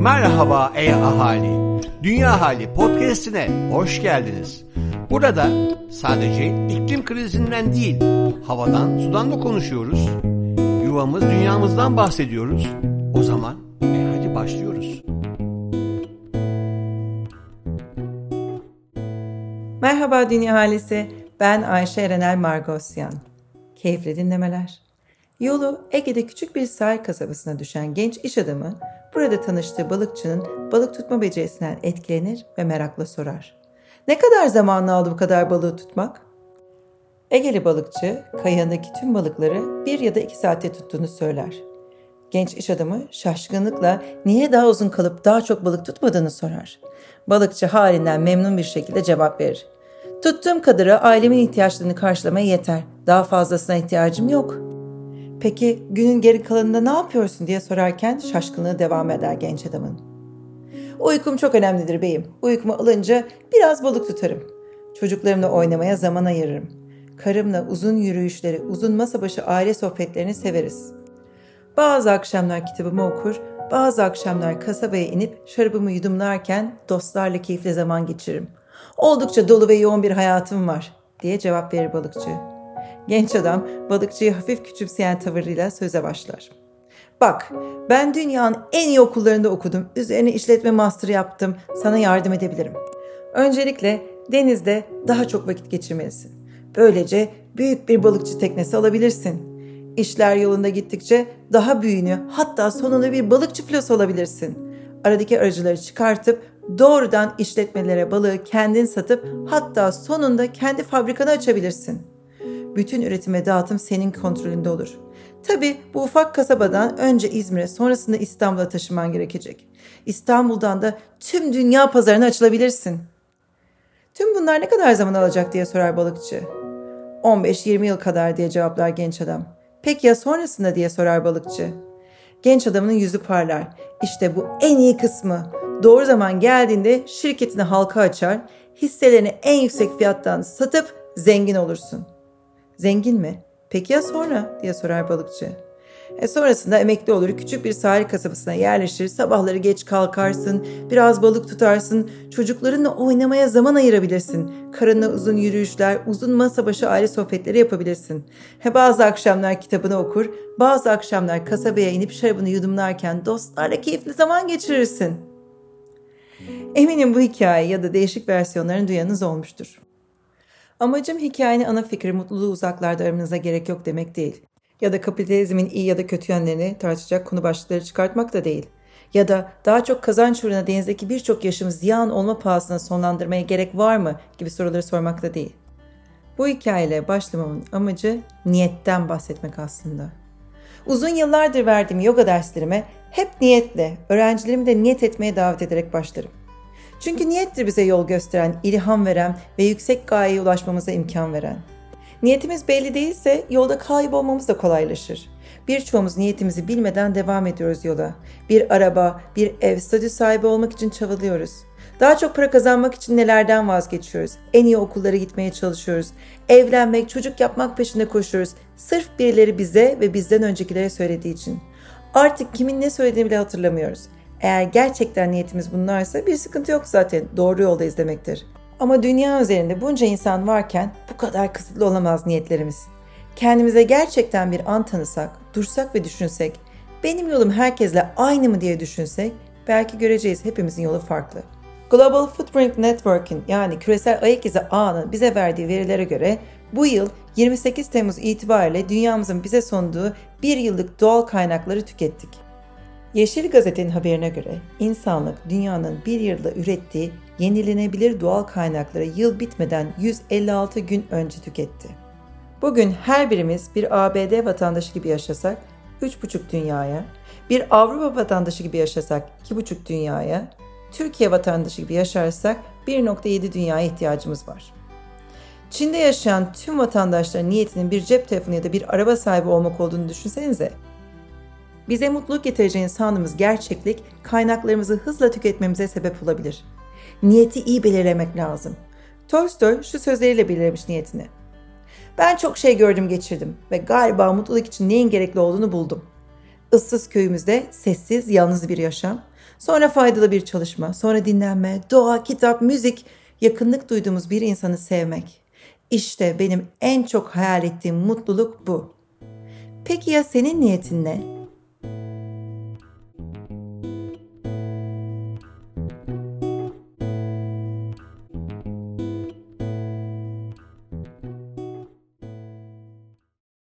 Merhaba ey ahali. Dünya Hali podcast'ine hoş geldiniz. Burada sadece iklim krizinden değil, havadan, sudan da konuşuyoruz. Yuvamız, dünyamızdan bahsediyoruz. O zaman e hadi başlıyoruz. Merhaba Dünya Halisi, ben Ayşe Erenel Margosyan. Keyifli dinlemeler. Yolu Ege'de küçük bir sahil kasabasına düşen genç iş adamı burada tanıştığı balıkçının balık tutma becerisinden etkilenir ve merakla sorar. Ne kadar zamanını aldı bu kadar balığı tutmak? Egeli balıkçı kayağındaki tüm balıkları bir ya da iki saatte tuttuğunu söyler. Genç iş adamı şaşkınlıkla niye daha uzun kalıp daha çok balık tutmadığını sorar. Balıkçı halinden memnun bir şekilde cevap verir. Tuttuğum kadarı ailemin ihtiyaçlarını karşılamaya yeter. Daha fazlasına ihtiyacım yok. Peki günün geri kalanında ne yapıyorsun diye sorarken şaşkınlığı devam eder genç adamın. Uykum çok önemlidir beyim. Uykumu alınca biraz balık tutarım. Çocuklarımla oynamaya zaman ayırırım. Karımla uzun yürüyüşleri, uzun masa başı aile sohbetlerini severiz. Bazı akşamlar kitabımı okur, bazı akşamlar kasabaya inip şarabımı yudumlarken dostlarla keyifli zaman geçiririm. Oldukça dolu ve yoğun bir hayatım var diye cevap verir balıkçı. Genç adam balıkçıyı hafif küçümseyen tavırıyla söze başlar. Bak ben dünyanın en iyi okullarında okudum. Üzerine işletme master yaptım. Sana yardım edebilirim. Öncelikle denizde daha çok vakit geçirmelisin. Böylece büyük bir balıkçı teknesi alabilirsin. İşler yolunda gittikçe daha büyüğünü hatta sonunda bir balıkçı filosu olabilirsin. Aradaki aracıları çıkartıp doğrudan işletmelere balığı kendin satıp hatta sonunda kendi fabrikanı açabilirsin. Bütün üretim ve dağıtım senin kontrolünde olur. Tabi bu ufak kasabadan önce İzmir'e sonrasında İstanbul'a taşıman gerekecek. İstanbul'dan da tüm dünya pazarına açılabilirsin. Tüm bunlar ne kadar zaman alacak diye sorar balıkçı. 15-20 yıl kadar diye cevaplar genç adam. Peki ya sonrasında diye sorar balıkçı. Genç adamın yüzü parlar. İşte bu en iyi kısmı. Doğru zaman geldiğinde şirketini halka açar, hisselerini en yüksek fiyattan satıp zengin olursun. Zengin mi? Peki ya sonra diye sorar balıkçı. E sonrasında emekli olur, küçük bir sahil kasabasına yerleşir, sabahları geç kalkarsın, biraz balık tutarsın, çocuklarınla oynamaya zaman ayırabilirsin. Karınla uzun yürüyüşler, uzun masa başı aile sohbetleri yapabilirsin. He bazı akşamlar kitabını okur, bazı akşamlar kasabaya inip şarabını yudumlarken dostlarla keyifli zaman geçirirsin. Eminim bu hikaye ya da değişik versiyonlarını duyanız olmuştur. Amacım hikayenin ana fikri mutluluğu uzaklarda aramınıza gerek yok demek değil. Ya da kapitalizmin iyi ya da kötü yönlerini tartışacak konu başlıkları çıkartmak da değil. Ya da daha çok kazanç uğruna denizdeki birçok yaşım ziyan olma pahasına sonlandırmaya gerek var mı gibi soruları sormak da değil. Bu hikayeyle başlamamın amacı niyetten bahsetmek aslında. Uzun yıllardır verdiğim yoga derslerime hep niyetle, öğrencilerimi de niyet etmeye davet ederek başlarım. Çünkü niyettir bize yol gösteren, ilham veren ve yüksek gayeye ulaşmamıza imkan veren. Niyetimiz belli değilse yolda kaybolmamız da kolaylaşır. Birçoğumuz niyetimizi bilmeden devam ediyoruz yola. Bir araba, bir ev, statü sahibi olmak için çabalıyoruz. Daha çok para kazanmak için nelerden vazgeçiyoruz? En iyi okullara gitmeye çalışıyoruz. Evlenmek, çocuk yapmak peşinde koşuyoruz. Sırf birileri bize ve bizden öncekilere söylediği için. Artık kimin ne söylediğini bile hatırlamıyoruz. Eğer gerçekten niyetimiz bunlarsa bir sıkıntı yok zaten. Doğru yolda demektir. Ama dünya üzerinde bunca insan varken bu kadar kısıtlı olamaz niyetlerimiz. Kendimize gerçekten bir an tanısak, dursak ve düşünsek, benim yolum herkesle aynı mı diye düşünsek, belki göreceğiz hepimizin yolu farklı. Global Footprint Network'in yani küresel ayak izi ağının bize verdiği verilere göre bu yıl 28 Temmuz itibariyle dünyamızın bize sunduğu bir yıllık doğal kaynakları tükettik. Yeşil Gazete'nin haberine göre insanlık dünyanın bir yılda ürettiği yenilenebilir doğal kaynakları yıl bitmeden 156 gün önce tüketti. Bugün her birimiz bir ABD vatandaşı gibi yaşasak 3,5 dünyaya, bir Avrupa vatandaşı gibi yaşasak 2,5 dünyaya, Türkiye vatandaşı gibi yaşarsak 1.7 dünyaya ihtiyacımız var. Çin'de yaşayan tüm vatandaşların niyetinin bir cep telefonu ya da bir araba sahibi olmak olduğunu düşünsenize. Bize mutluluk getireceğini sandığımız gerçeklik kaynaklarımızı hızla tüketmemize sebep olabilir. Niyeti iyi belirlemek lazım. Tolstoy şu sözleriyle belirlemiş niyetini. Ben çok şey gördüm geçirdim ve galiba mutluluk için neyin gerekli olduğunu buldum. ıssız köyümüzde sessiz, yalnız bir yaşam. Sonra faydalı bir çalışma, sonra dinlenme, doğa, kitap, müzik, yakınlık duyduğumuz bir insanı sevmek. İşte benim en çok hayal ettiğim mutluluk bu. Peki ya senin niyetin ne?